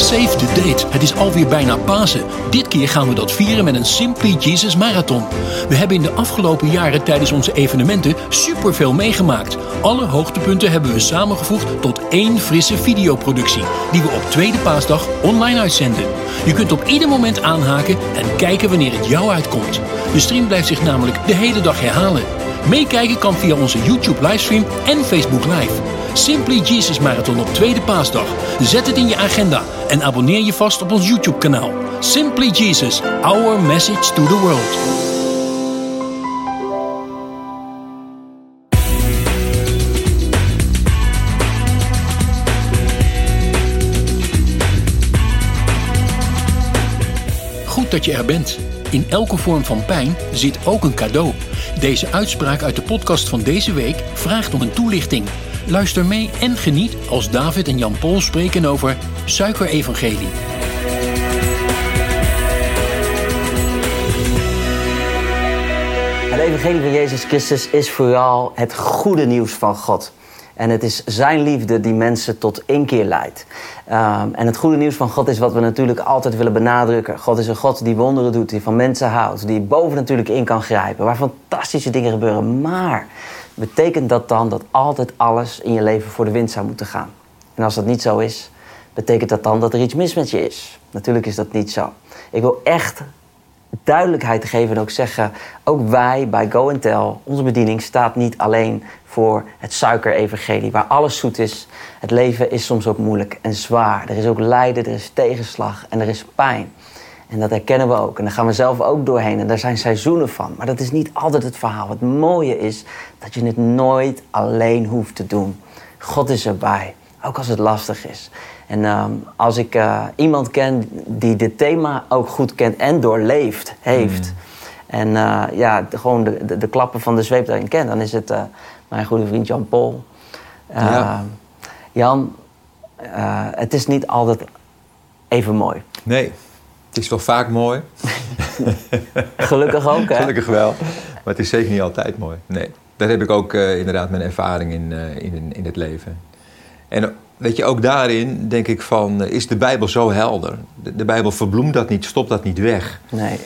Save the date. Het is alweer bijna Pasen. Dit keer gaan we dat vieren met een Simply Jesus Marathon. We hebben in de afgelopen jaren tijdens onze evenementen superveel meegemaakt. Alle hoogtepunten hebben we samengevoegd tot één frisse videoproductie, die we op tweede paasdag online uitzenden. Je kunt op ieder moment aanhaken en kijken wanneer het jou uitkomt. De stream blijft zich namelijk de hele dag herhalen. Meekijken kan via onze YouTube livestream en Facebook Live. Simply Jesus Marathon op tweede paasdag. Zet het in je agenda en abonneer je vast op ons YouTube kanaal. Simply Jesus, our message to the world. Dat je er bent. In elke vorm van pijn zit ook een cadeau. Deze uitspraak uit de podcast van deze week vraagt om een toelichting. Luister mee en geniet als David en Jan Pol spreken over suikerevangelie. Het evangelie van Jezus Christus is vooral het goede nieuws van God. En het is zijn liefde die mensen tot inkeer leidt. Um, en het goede nieuws van God is wat we natuurlijk altijd willen benadrukken. God is een God die wonderen doet, die van mensen houdt, die boven natuurlijk in kan grijpen, waar fantastische dingen gebeuren. Maar betekent dat dan dat altijd alles in je leven voor de wind zou moeten gaan? En als dat niet zo is, betekent dat dan dat er iets mis met je is? Natuurlijk is dat niet zo. Ik wil echt duidelijkheid geven en ook zeggen... ook wij bij Go Tell, onze bediening staat niet alleen voor het suikerevangelie... waar alles zoet is. Het leven is soms ook moeilijk en zwaar. Er is ook lijden, er is tegenslag en er is pijn. En dat herkennen we ook. En daar gaan we zelf ook doorheen. En daar zijn seizoenen van. Maar dat is niet altijd het verhaal. Het mooie is dat je het nooit alleen hoeft te doen. God is erbij. Ook als het lastig is. En ehm, als ik uh, iemand ken die dit thema ook goed kent en doorleefd heeft. Mm. En uh, ja, de, gewoon de, de, de, klappen van de zweep daarin kent, dan is het uh, mijn goede vriend Jan Pol. Ja. Jan, het is niet altijd even mooi. Nee, het is wel vaak mooi. Gelukkig ook, hè? Gelukkig wel. Maar het is zeker niet altijd mooi. Nee. Daar heb ik ook inderdaad mijn ervaring in, in, in het leven. En weet je, ook daarin denk ik van, is de Bijbel zo helder? De, de Bijbel verbloemt dat niet, stopt dat niet weg. Nee.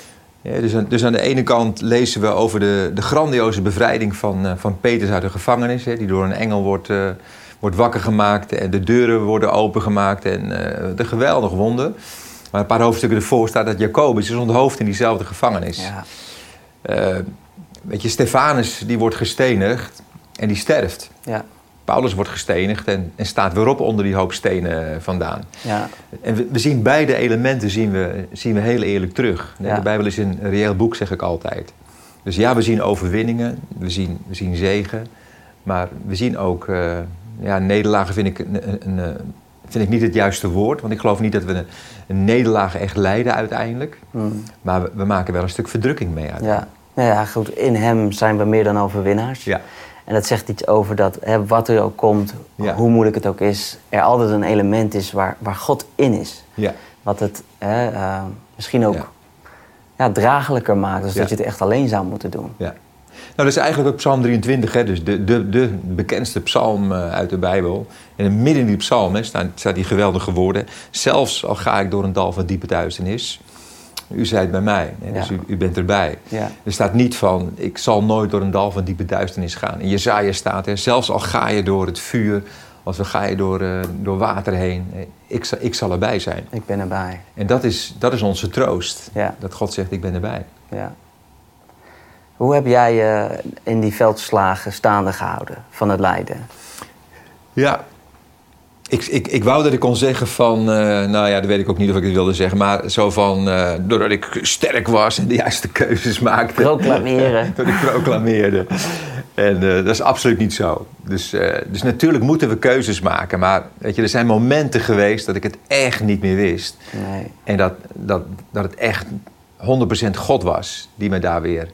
Ja, dus, aan, dus aan de ene kant lezen we over de, de grandioze bevrijding van, uh, van Petrus uit de gevangenis, hè, die door een engel wordt, uh, wordt wakker gemaakt en de deuren worden opengemaakt en uh, de geweldig wonder. Maar een paar hoofdstukken ervoor staat dat Jacobus is onthoofd in diezelfde gevangenis. Ja. weet je, Stefanus die wordt gestenigd en die sterft. Ja. Paulus wordt gestenigd en, en, staat weer op onder die hoop stenen vandaan. Ja. En we, we, zien beide elementen zien we, zien we heel eerlijk terug. Ja. De Bijbel is een reëel boek, zeg ik altijd. Dus ja, we zien overwinningen, we zien, we zien zegen. Maar we zien ook, uh, ja, nederlagen vind ik, een, een, een, vind ik niet het juiste woord. Want ik geloof niet dat we een, een nederlaag echt lijden uiteindelijk. Mm. Maar we, we, maken wel een stuk verdrukking mee Ja. ja, goed. In hem zijn we meer dan overwinnaars. Ja. En dat zegt iets over dat hè, wat er ook komt, ja. hoe moeilijk het ook is, er altijd een element is waar, waar God in is. Ja. Wat het hè, uh, misschien ook ja. ja. draaglijker maakt, dus dat je het echt alleen zou moeten doen. Ja. Nou, dat is eigenlijk ook Psalm 23, hè, dus de, de, de bekendste psalm uh, uit de Bijbel. En midden in die psalm hè, staan, staan die geweldige woorden. Zelfs al ga ik door een dal van diepe duisternis, u zijt bij mij, hè, dus Ja. u, u, bent erbij. Ja. Er staat niet van, ik zal nooit door een dal van diepe duisternis gaan. In Jezaja staat er, zelfs al ga je door het vuur, als al ga je door, uh, door water heen, eh, ik, zal- ik zal erbij zijn. Ik ben erbij. En dat is, dat is onze troost, Ja. dat God zegt, ik ben erbij. Ja. Hoe heb jij je in die veldslagen staande gehouden van het lijden? Ja, ik, ik, ik wou dat ik kon zeggen van, eh, nou ja, dat weet ik ook niet of ik het wilde zeggen, maar zo van, eh, doordat ik sterk was en de juiste keuzes maakte. Proclameren. dat ik proclameerde. En eh, dat is absoluut niet zo. Dus, dus natuurlijk moeten we keuzes maken, maar weet je, er zijn momenten geweest dat ik het echt niet meer wist. Nee. En dat, dat, dat het echt 100% God was die me daar weer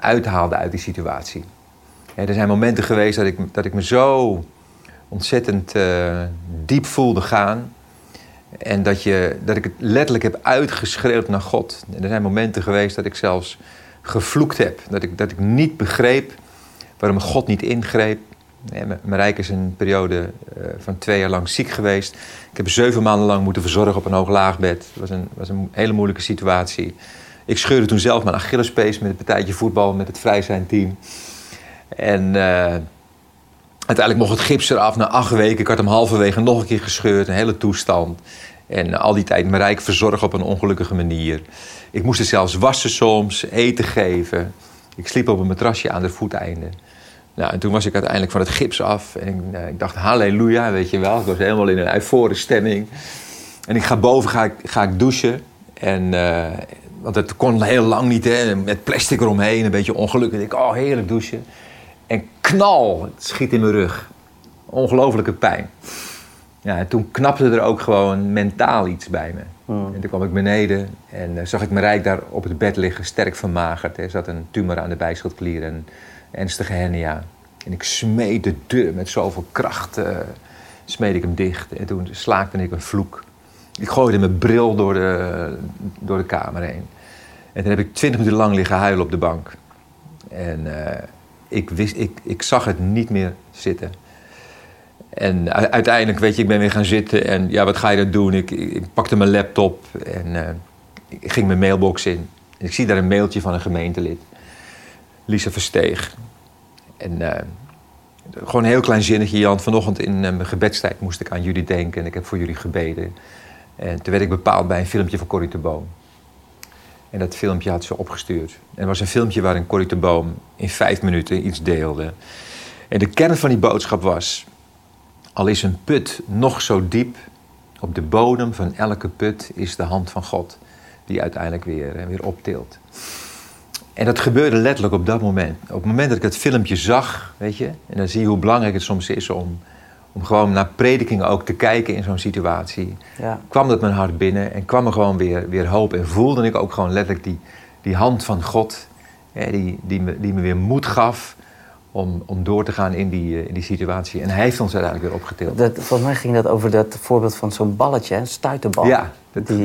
uithaalde uit die situatie. En er zijn momenten geweest dat ik, dat ik me zo ontzettend diep voelde gaan. En dat, je, dat ik het letterlijk heb uitgeschreeuwd naar God. Er zijn momenten geweest dat ik zelfs gevloekt heb. Dat ik, dat ik niet begreep waarom God niet ingreep. Marijke is een periode uh, van twee jaar lang ziek geweest. Ik heb zeven maanden lang moeten verzorgen op een hoog laagbed. Het was een, was een hele moeilijke situatie. Ik scheurde toen zelf mijn Achillespees met een partijtje voetbal met het vrij zijn team. En uh, uiteindelijk mocht het gips eraf na acht weken. Ik had hem halverwege nog een keer gescheurd, een hele toestand. En al die tijd Marijke verzorgen op een ongelukkige manier. Ik moest er zelfs wassen soms, eten geven. Ik sliep op een matrasje aan de voeteinde. Nou, en toen was ik uiteindelijk van het gips af. En ik, uh, ik dacht, halleluja, weet je wel. Ik was helemaal in een euforische stemming. En ik ga boven, ga ik, ga ik douchen. En, uh, want het kon heel lang niet, hè. Met plastic eromheen, een beetje ongelukkig. Ik oh, heerlijk douchen. En knal, het schiet in mijn rug. Ongelofelijke pijn. Ja, en toen knapte er ook gewoon mentaal iets bij me. Hmm. En toen kwam ik beneden en uh, zag ik Rijk daar op het bed liggen, sterk vermagerd. Er zat een tumor aan de bijschildklier en ernstige hernia. En ik smeed de deur met zoveel kracht, uh, smeed ik hem dicht. En toen slaakte ik een vloek. Ik gooide mijn bril door de, door de kamer heen. En toen heb ik twintig minuten lang liggen huilen op de bank. En uh, ik, wist, ik, ik zag het niet meer zitten. En uiteindelijk, weet je, ik ben weer gaan zitten en ja, wat ga je dan doen? Ik, ik pakte mijn laptop en uh, ik ging mijn mailbox in. En ik zie daar een mailtje van een gemeentelid. Lisa Versteeg. En uh, gewoon een heel klein zinnetje, Jan. Vanochtend in uh, mijn gebedstijd moest ik aan jullie denken en ik heb voor jullie gebeden. En toen werd ik bepaald bij een filmpje van Corrie de Boom. En dat filmpje had ze opgestuurd. En het was een filmpje waarin Corrie de Boom in vijf minuten iets deelde. En de kern van die boodschap was... Al is een put nog zo diep, op de bodem van elke put is de hand van God die uiteindelijk weer, eh, weer optilt. En dat gebeurde letterlijk op dat moment. Op het moment dat ik het filmpje zag, weet je, en dan zie je hoe belangrijk het soms is om, om gewoon naar predikingen ook te kijken in zo'n situatie, ja. kwam dat mijn hart binnen en kwam er gewoon weer, weer hoop. En voelde ik ook gewoon letterlijk die, die hand van God, hè, die, die, me, die me weer moed gaf om, om door te gaan in die, eh, in die situatie. En hij heeft ons uiteindelijk weer opgetild. Dat, volgens mij ging dat over dat voorbeeld van zo'n balletje, een stuiterbal. Ja,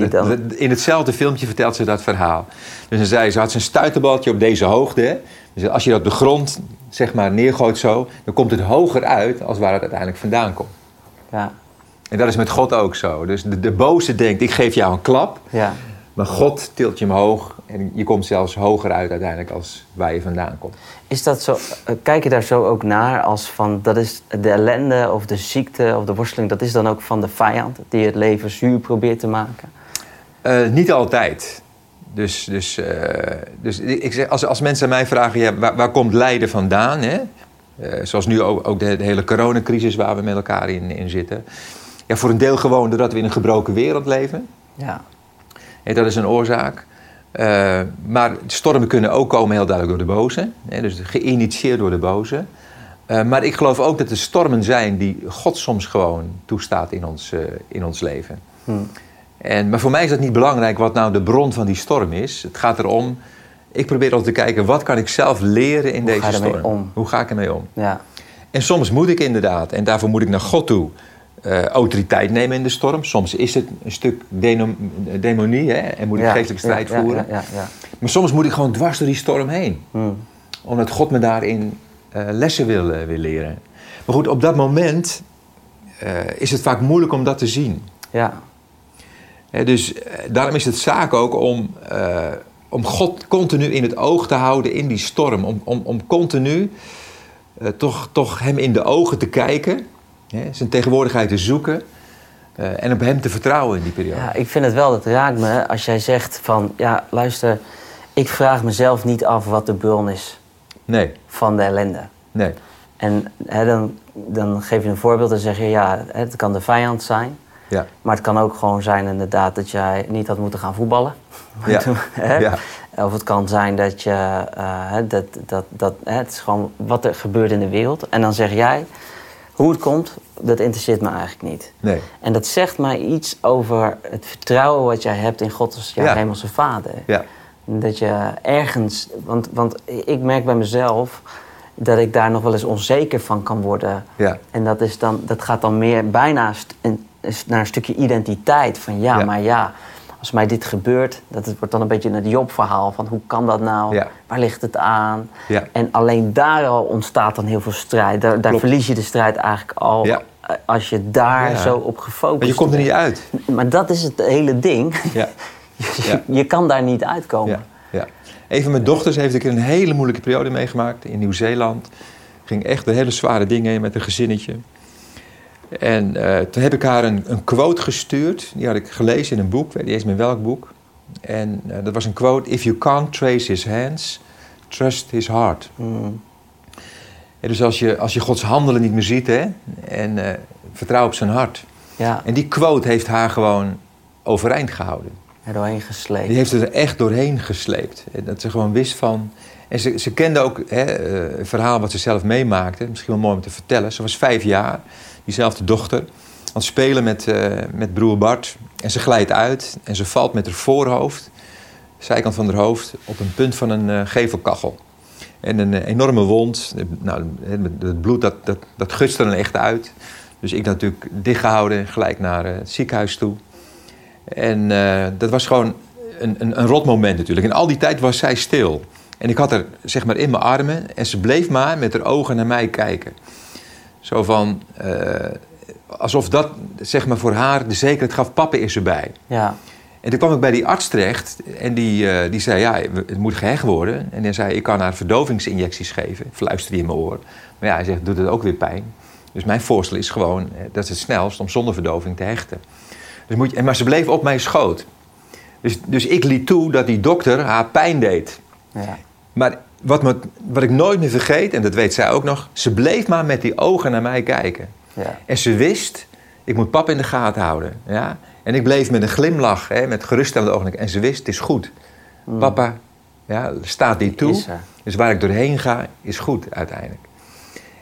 dan... in hetzelfde filmpje vertelt ze dat verhaal. Dus dan zei ze, had ze een op deze hoogte. Dus als je dat op de grond zeg maar, neergooit zo, dan komt het hoger uit als waar het uiteindelijk vandaan komt. Ja. En dat is met God ook zo. Dus de, de boze denkt, ik geef jou een klap. Ja. Maar God tilt je hem hoog en je komt zelfs hoger uit uiteindelijk als waar je vandaan komt. Is dat zo, eh, kijk je daar zo ook naar als van dat is de ellende of de ziekte of de worsteling, dat is dan ook van de vijand die het leven zuur probeert te maken? Uh, niet altijd. Dus, dus, uh, dus ik zeg, als, als mensen aan mij vragen, ja, waar, waar komt lijden vandaan? Hè? Uh, zoals nu ook, ook de, de, hele coronacrisis waar we met elkaar in, in zitten. Ja, voor een deel gewoon doordat we in een gebroken wereld leven. Ja. En dat is een oorzaak. Uh, maar stormen kunnen ook komen heel duidelijk door de boze. Hè, dus geïnitieerd door de boze. Uh, maar ik geloof ook dat er stormen zijn die God soms gewoon toestaat in ons, in ons leven. Hmm. En, maar voor mij is het niet belangrijk wat nou de bron van die storm is. Het gaat erom, ik probeer altijd te kijken, wat kan ik zelf leren in Hoe deze storm? Om? Hoe ga ik ermee om? Ja. En soms moet ik inderdaad, en daarvoor moet ik naar God toe uh, autoriteit nemen in de storm. Soms is het een stuk demonie hè, en moet ik geestelijke strijd voeren. Maar soms moet ik gewoon dwars door die storm heen. Hmm. Omdat God me daarin uh, lessen wil, uh, wil leren. Maar goed, op dat moment is het vaak moeilijk om dat te zien. Ja. Dus daarom is het zaak ook om, om God continu in het oog te houden in die storm. Om, om, om continu toch, toch hem in de ogen te kijken zijn tegenwoordigheid te zoeken uh, en op hem te vertrouwen in die periode. Ja, ik vind het wel, dat raakt me als jij zegt van... ja, luister, ik vraag mezelf niet af wat de bron is nee. van de ellende. Nee. En dan, dan geef je een voorbeeld en zeg je... ja, het kan de vijand zijn... Ja. Maar het kan ook gewoon zijn inderdaad dat jij niet had moeten gaan voetballen. Ja. ja. Of het kan zijn dat je... Uh, dat, dat, dat, het is gewoon wat er gebeurt in de wereld. En dan zeg jij... Hoe het komt, dat interesseert me eigenlijk niet. Nee. En dat zegt mij iets over het vertrouwen wat jij hebt in God als jouw hemelse vader. Ja. Dat je ergens... Want, want ik merk bij mezelf... dat ik daar nog wel eens onzeker van kan worden. Ja. En dat, is dan, dat gaat dan meer bijna een- naar een stukje identiteit. Van ja, Ja. maar ja, als mij dit gebeurt, dat het wordt dan een beetje het Job-verhaal van hoe kan dat nou? Ja. Waar ligt het aan? Ja. En alleen daar al ontstaat dan heel veel strijd. Daar, verlies je de strijd eigenlijk al eh, als je daar zo op gefocust Maar je komt er niet uit. bent. Maar dat is het hele ding. Ja. Je, je kan daar niet uitkomen. Ja, ja. Een van mijn dochters heeft keer een hele moeilijke periode meegemaakt in Nieuw-Zeeland. Ging echt de hele zware dingen heen met een gezinnetje. En eh, toen heb ik haar een, een quote gestuurd. Die had ik gelezen in een boek, weet niet eens meer welk boek. En eh, dat was een quote: If you can't trace his hands, trust his heart. Mm. Dus als je, als je Gods handelen niet meer ziet, hè, en eh, vertrouw op zijn hart. Ja, En die quote heeft haar gewoon overeind gehouden. er doorheen gesleept. Die heeft er echt doorheen gesleept. En Dat ze gewoon wist van. En ze, ze kende ook hè, eh, een verhaal wat ze zelf meemaakte. Misschien wel mooi om te vertellen. Ze was vijf jaar, diezelfde dochter. Aan het spelen met, eh, met broer Bart. En ze glijdt uit en ze valt met haar voorhoofd, zijkant van haar hoofd, op een punt van een eh, gevelkachel. En een eh, enorme wond. Eh, Nou, het bloed dat, dat, dat er echt uit. Dus ik natuurlijk dichtgehouden, gelijk naar eh, het ziekenhuis toe. En eh, dat was gewoon een, een, een rot moment natuurlijk. En al die tijd was zij stil. En ik had haar zeg maar in mijn armen en ze bleef maar met haar ogen naar mij kijken. Zo van, eh, alsof dat zeg maar voor haar de zekerheid gaf, papa is erbij. Ja, En toen kwam ik bij die arts terecht en die, eh, die zei, ja, het moet gehecht worden. En hij zei, ik kan haar verdovingsinjecties geven, fluisterde hij in mijn oor. Maar ja, hij zegt, doet het ook weer pijn. Dus mijn voorstel is gewoon, eh, dat is het snelst om zonder verdoving te hechten. Dus moet je, en maar ze bleef op mijn schoot. Dus, dus ik liet toe dat die dokter haar pijn deed. ja, Maar wat, me, wat ik nooit meer vergeet, en dat weet zij ook nog... ze bleef maar met die ogen naar mij kijken. ja. En ze wist, ik moet pap in de gaten houden. Ja? En ik bleef met een glimlach, hè, met geruststellende ogen. En ze wist, het is goed. Papa ja, staat die toe. Dus waar ik doorheen ga, is goed uiteindelijk.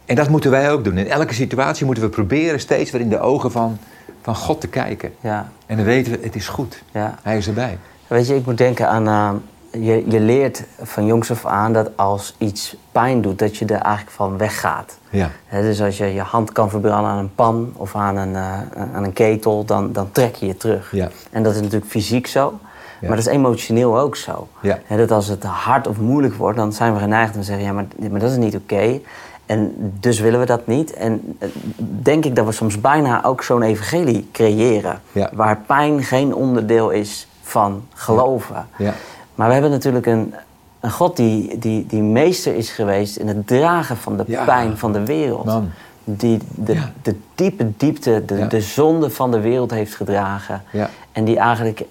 En dat moeten wij ook doen. In elke situatie moeten we proberen steeds weer in de ogen van, van God te kijken. ja, En dan weten we, het is goed. ja. Hij is erbij. Weet je, ik moet denken aan. eh, je, je leert van jongs af aan dat als iets pijn doet, dat je er eigenlijk van weggaat. Ja. Dus als je je hand kan verbranden aan een pan of aan een, eh, aan een ketel, dan, dan trek je je terug. Ja. En dat is natuurlijk fysiek zo, Ja. maar dat is emotioneel ook zo. Ja. Dat als het hard of moeilijk wordt, dan zijn we geneigd om te zeggen: ja, maar, maar dat is niet oké. En dus willen we dat niet. En eh, denk ik dat we soms bijna ook zo'n evangelie creëren. Ja. Waar pijn geen onderdeel is van geloven. Ja. Maar we hebben natuurlijk een, een God die, die, die meester is geweest in het dragen van de Ja. pijn van de wereld. Man. Die de, Ja. de diepe diepte, de, Ja. de zonde van de wereld heeft gedragen. Ja. En die eigenlijk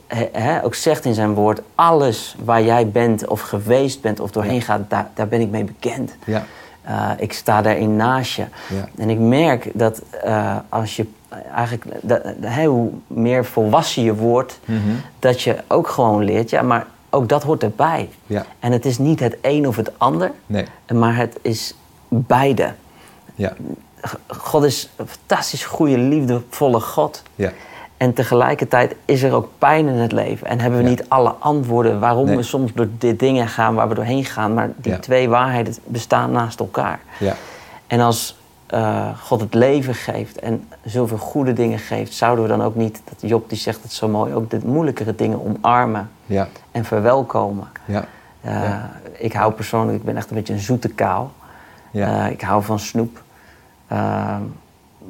ook zegt in zijn woord: alles waar jij bent of geweest bent of doorheen gaat, daar, daar ben ik mee bekend. Ja. Uh, ik sta daarin naast je. En ik merk dat uh, als je eigenlijk, dat, hoe meer volwassen je wordt, Mhm. dat je ook gewoon leert, ja, maar ook dat hoort erbij. Ja. En het is niet het een of het ander, Nee. maar het is beide. Ja. God is een fantastisch goede, liefdevolle God. Ja. En tegelijkertijd is er ook pijn in het leven. En hebben we Ja. niet alle antwoorden waarom Nee. we soms door dit dingen gaan waar we doorheen gaan. Maar die Ja. twee waarheden bestaan naast elkaar. Ja. En als eh, God het leven geeft en zoveel goede dingen geeft, zouden we dan ook niet, dat Job die zegt het zo mooi, ook de moeilijkere dingen omarmen Ja. en verwelkomen. Ja. Eh, Ja. Ik hou persoonlijk, ik ben echt een beetje een zoete kaal. Ja. Eh, ik hou van snoep.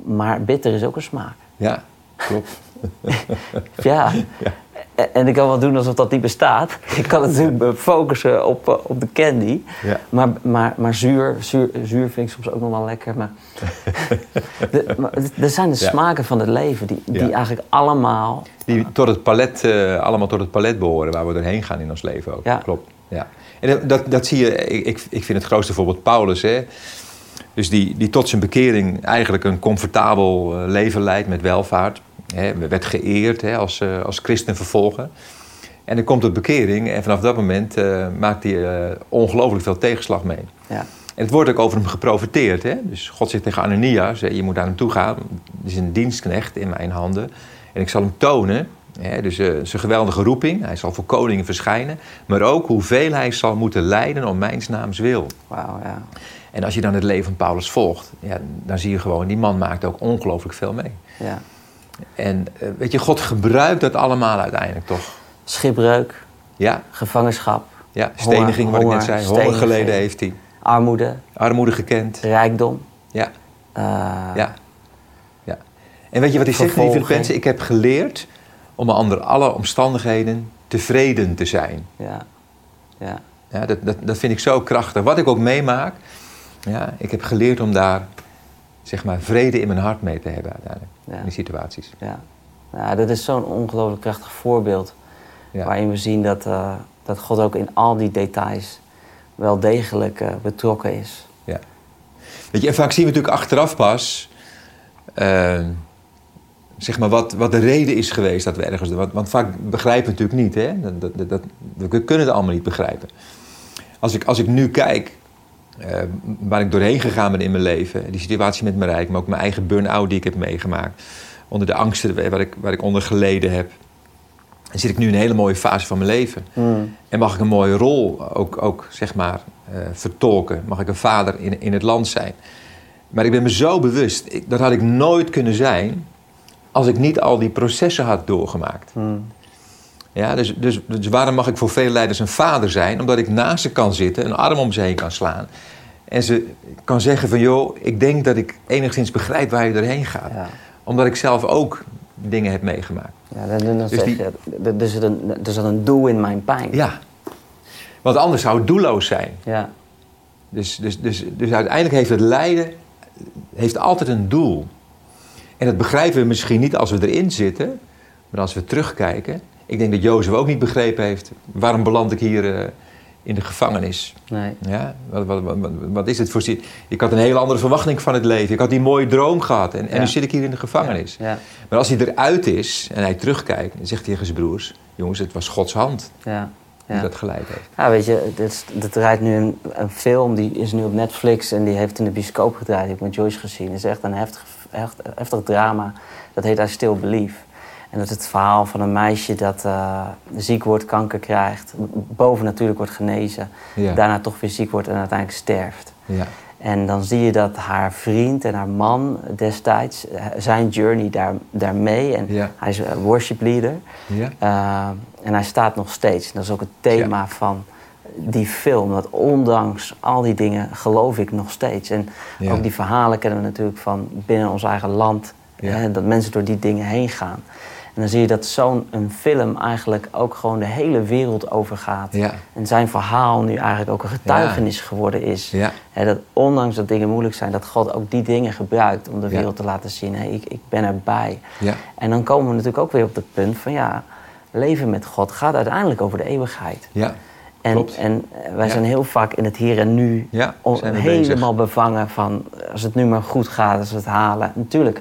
Maar bitter is ook een smaak. Ja. Klopt. Ja. En- ik kan wel doen alsof dat niet bestaat. Ik kan natuurlijk focussen op, eh, op de candy. Ja. Maar, maar, maar zuur, zuur, zuur vind ik soms ook nog wel lekker. Maar, de, maar er zijn de Ja. smaken van het leven die, die Ja. eigenlijk allemaal... Die tot het palet, eh, allemaal tot het palet behoren waar we doorheen gaan in ons leven ook. Ja. Klopt. Ja. En dat- dat, zie je, ik, ik- vind het grootste voorbeeld Paulus. Hè? Dus die, die tot zijn bekering eigenlijk een comfortabel eh, leven leidt met welvaart. Hè? Werd geëerd hè, als, eh, als christen vervolger. En dan komt tot bekering en vanaf dat moment eh, maakt hij eh, ongelooflijk veel tegenslag mee. Ja, En het wordt ook over hem geprofiteerd. Hè? Dus God zegt tegen Ananias, je moet naar hem toe gaan. Het is een dienstknecht in mijn handen. En ik zal hem tonen, hè, dus zijn geweldige roeping. Hij zal voor koningen verschijnen. Maar ook hoeveel hij zal moeten lijden om mijns naams wil. wauw, ja. En als je dan het leven van Paulus volgt, ja, dan zie je gewoon, die man maakt ook ongelooflijk veel mee. Ja. En eh, weet je, God gebruikt dat allemaal uiteindelijk toch? Schipbreuk, Ja, ja, ja steniging, wat ik net zei. Honger geleden heeft hij. armoede, Armoede gekend. rijkdom. Ja, eh, ja. ja. En weet je wat hij zegt Vervolging. Filippenzen? Ik heb geleerd om onder alle omstandigheden tevreden te zijn. ja. ja. Ja, dat, dat, dat vind ik zo krachtig. Wat ik ook meemaak, ja, ik heb geleerd om daar zeg maar, vrede in mijn hart mee te hebben uiteindelijk. Ja. In die situaties. Ja, ja dat is zo'n ongelooflijk krachtig voorbeeld. Ja. Waarin we zien dat, eh, dat God ook in al die details wel degelijk eh, betrokken is. Ja. Weet je, en vaak zien we natuurlijk achteraf pas... eh, zeg maar wat, wat de reden is geweest dat we ergens... Want, want vaak begrijpen we natuurlijk niet, hè? Dat, dat- we kunnen het allemaal niet begrijpen. Als ik, als ik nu kijk eh, waar ik doorheen gegaan ben in mijn leven... die situatie met mijn rijk, maar ook mijn eigen burn-out die ik heb meegemaakt... onder de angsten waar ik, waar ik onder geleden heb... dan zit ik nu in een hele mooie fase van mijn leven. En mag ik een mooie rol ook, ook zeg maar, eh, vertolken? Mag ik een vader in, in het land zijn? Maar ik ben me zo bewust, ik- dat had ik nooit kunnen zijn als ik niet al die processen had doorgemaakt. Ja, dus, dus, dus waarom mag ik voor veel leiders een vader zijn? Omdat ik naast ze kan zitten, een arm om ze heen kan slaan. En ze kan zeggen van, joh, ik denk dat ik enigszins begrijp waar je erheen gaat. Ja. Omdat ik zelf ook dingen heb meegemaakt. Ja, dan, dan Dus die- er- er zit een, er zit een doel in mijn pijn. Ja. Want anders zou het doelloos zijn. Ja, Dus, dus, dus, dus uiteindelijk heeft het lijden heeft altijd een doel. En dat begrijpen we misschien niet als we erin zitten, maar als we terugkijken. Ik denk dat Jozef ook niet begrepen heeft. Waarom beland ik hier eh, in de gevangenis? nee. Ja, wat, wat, wat, wat is het voor... zi- Ik had een hele andere verwachting van het leven. Ik had die mooie droom gehad. En, en nu zit ik hier in de gevangenis. Ja, Maar als hij eruit is en hij terugkijkt... dan zegt hij tegen zijn broers... jongens, het was Gods hand ja, die dat geleid heeft. Ja, weet je, dit, dit draait nu een, een film, die is nu op Netflix en die heeft in de bioscoop gedraaid. Die heb ik met Joyce gezien. Het is echt een heftig, echt, heftig drama. Dat heet I Still Believe. En dat is het verhaal van een meisje dat eh, ziek wordt, kanker krijgt, boven natuurlijk wordt genezen, Ja. daarna toch weer ziek wordt en uiteindelijk sterft. Ja, En dan zie je dat haar vriend en haar man destijds, eh, zijn journey daar, daarmee, en Ja. hij is een worship leader, ja, uh, en hij staat nog steeds. Dat is ook het thema van die film. Dat ondanks al die dingen geloof ik nog steeds. En ook die verhalen kennen we natuurlijk van binnen ons eigen land. Hè, dat mensen door die dingen heen gaan. En dan zie je dat zo'n film eigenlijk ook gewoon de hele wereld overgaat. Ja. En zijn verhaal nu eigenlijk ook een getuigenis geworden is. Ja. Dat ondanks dat dingen moeilijk zijn, dat God ook die dingen gebruikt om de wereld te laten zien. Ik, ik ben erbij. ja. En dan komen we natuurlijk ook weer op het punt van ja, leven met God gaat uiteindelijk over de eeuwigheid. ja. En, Klopt. en wij zijn heel vaak in het hier en nu helemaal bevangen van als het nu maar goed gaat, als we het halen. Natuurlijk,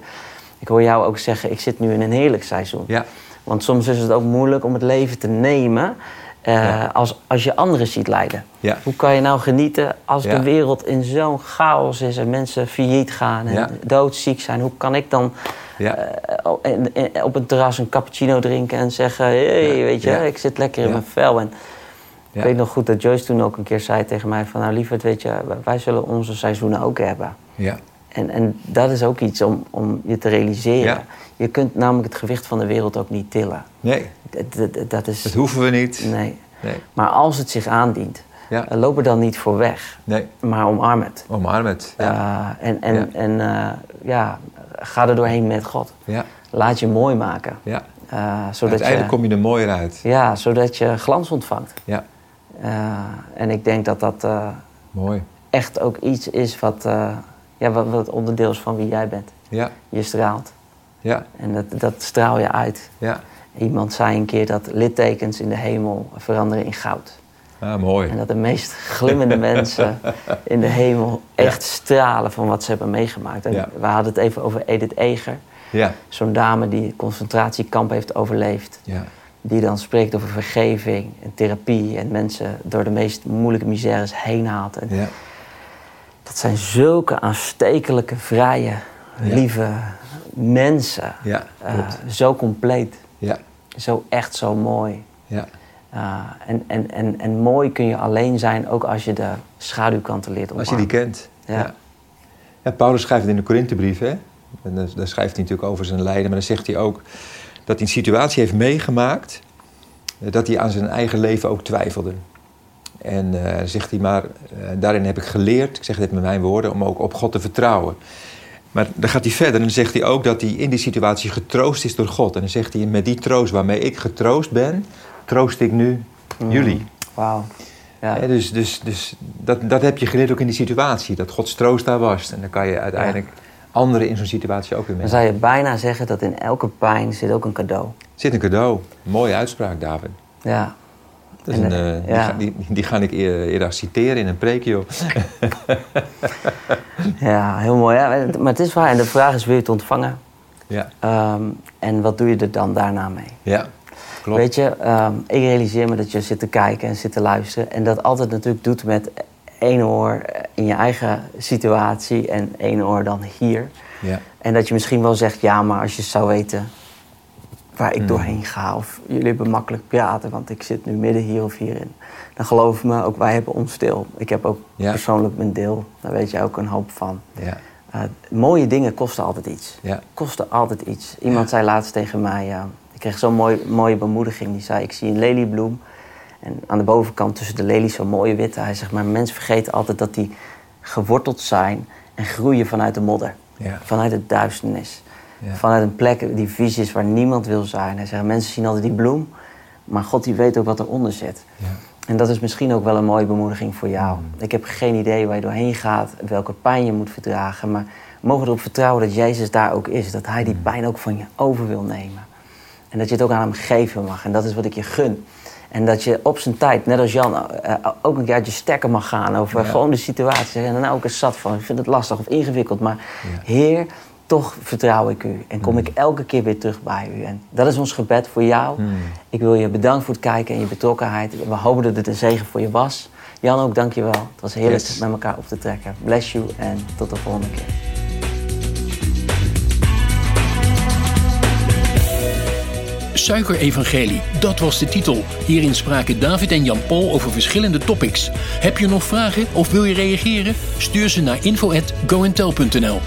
ik hoor jou ook zeggen, ik zit nu in een heerlijk seizoen. Ja. Want soms is het ook moeilijk om het leven te nemen eh, Ja. als, als je anderen ziet lijden. Ja. Hoe kan je nou genieten als Ja. de wereld in zo'n chaos is en mensen failliet gaan en doodziek zijn? Hoe kan ik dan eh, op- een terras een cappuccino drinken en zeggen: hé, hey, weet je, ik zit lekker in mijn vel. En ik weet nog goed dat Joyce toen ook een keer zei tegen mij: van, Nou, lieverd, weet je, wij zullen onze seizoenen ook hebben. Ja. En, en dat is ook iets om, om je te realiseren. Ja. Je kunt namelijk het gewicht van de wereld ook niet tillen. Nee, Dat, dat, dat is. dat hoeven we niet. Nee. Nee. Maar als het zich aandient, Ja. loop er dan niet voor weg, Nee. maar omarm het. Omarm het. Ja. Eh, en en, Ja. en eh, ja, ga er doorheen met God. ja. Laat je mooi maken. ja. Eh, zodat Uiteindelijk je, kom je er mooier uit. Ja, zodat je glans ontvangt. Ja. En ik denk dat dat Mooi. echt ook iets is wat, ja, wat, wat onderdeel is van wie jij bent. Ja. Je straalt. Ja. En dat, dat straal je uit. Ja. Iemand zei een keer dat littekens in de hemel veranderen in goud. Ah, mooi. En dat de meest glimmende mensen in de hemel echt stralen van wat ze hebben meegemaakt. En Ja. We hadden het even over Edith Eger. Ja. Zo'n dame die concentratiekamp heeft overleefd. Ja. Die dan spreekt over vergeving en therapie. En mensen door de meest moeilijke misères heen haalt. En Ja. Dat zijn zulke aanstekelijke, vrije, lieve mensen. Ja, Eh, zo compleet. Ja. Zo echt zo mooi. Ja. Uh, en, en, en, en mooi kun je alleen zijn ook als je de schaduwkanten leert Als omarmen. je die kent. Ja. ja. Paulus schrijft het in de Korinthebrief, hè? En daar, daar schrijft hij natuurlijk over zijn lijden, maar dan zegt hij ook dat hij een situatie heeft meegemaakt eh, dat hij aan zijn eigen leven ook twijfelde. En uh, zegt hij maar, uh, daarin heb ik geleerd, ik zeg dit met mijn woorden, om ook op God te vertrouwen. Maar dan gaat hij verder en dan zegt hij ook dat hij in die situatie getroost is door God. En dan zegt hij, met die troost waarmee ik getroost ben, troost ik nu mm. jullie. Wauw. Ja. Ja, dus dus, dus dat, dat heb je geleerd ook in die situatie, dat Gods troost daar was. En dan kan je uiteindelijk ja. anderen in zo'n situatie ook weer mee. Dan zou je bijna zeggen dat in elke pijn zit ook een cadeau. Zit een cadeau. Mooie uitspraak, David. Ja. Dat is een, uh, ja. die, die, die, ga ik eerder citeren in een preekje. ja, heel mooi. Ja. Maar het is waar. En de vraag is, wil je het ontvangen? Ja. Um, en wat doe je er dan daarna mee? Ja, klopt. Weet je, um, ik realiseer me dat je zit te kijken en zit te luisteren. En dat altijd natuurlijk doet met één oor in je eigen situatie en één oor dan hier. Ja. En dat je misschien wel zegt, ja, maar als je zou weten waar ik doorheen ga. Of jullie hebben makkelijk praten, want ik zit nu midden hier of hierin. Dan geloof me, ook wij hebben ons deel. Ik heb ook Ja. persoonlijk mijn deel. Daar weet je ook een hoop van. Ja. Uh, mooie dingen kosten altijd iets. Ja. Kosten altijd iets. Iemand zei laatst tegen mij, uh, ik kreeg zo'n mooi, mooie bemoediging. Die zei, ik zie een leliebloem. En aan de bovenkant tussen de lelies zo'n mooie witte. Hij zegt, maar mensen vergeten altijd dat die geworteld zijn en groeien vanuit de modder. Ja. Vanuit de duisternis. Ja. Vanuit een plek die vies is waar niemand wil zijn. Hij zegt, mensen zien altijd die bloem, maar God die weet ook wat eronder zit. Ja. En dat is misschien ook wel een mooie bemoediging voor jou. Mm. Ik heb geen idee waar je doorheen gaat, welke pijn je moet verdragen. Maar mogen erop vertrouwen dat Jezus daar ook is. Dat Hij Mm. die pijn ook van je over wil nemen. En dat je het ook aan Hem geven mag. En dat is wat ik je gun. En dat je op zijn tijd, net als Jan, eh, ook een keer uit je stekker mag gaan over Ja. gewoon de situatie. En dan ook eens zat van, ik vind het lastig of ingewikkeld. Maar Ja. Heer, toch vertrouw ik u. En kom Mm. ik elke keer weer terug bij u. En dat is ons gebed voor jou. Mm. Ik wil je bedanken voor het kijken en je betrokkenheid. We hopen dat het een zegen voor je was. Jan ook, dank je wel. Het was heerlijk Yes. met elkaar op te trekken. Bless you en tot de volgende keer. Suikerevangelie, dat was de titel. Hierin spraken David en Jan Paul over verschillende topics. Heb je nog vragen of wil je reageren? Stuur ze naar info@goentel.nl.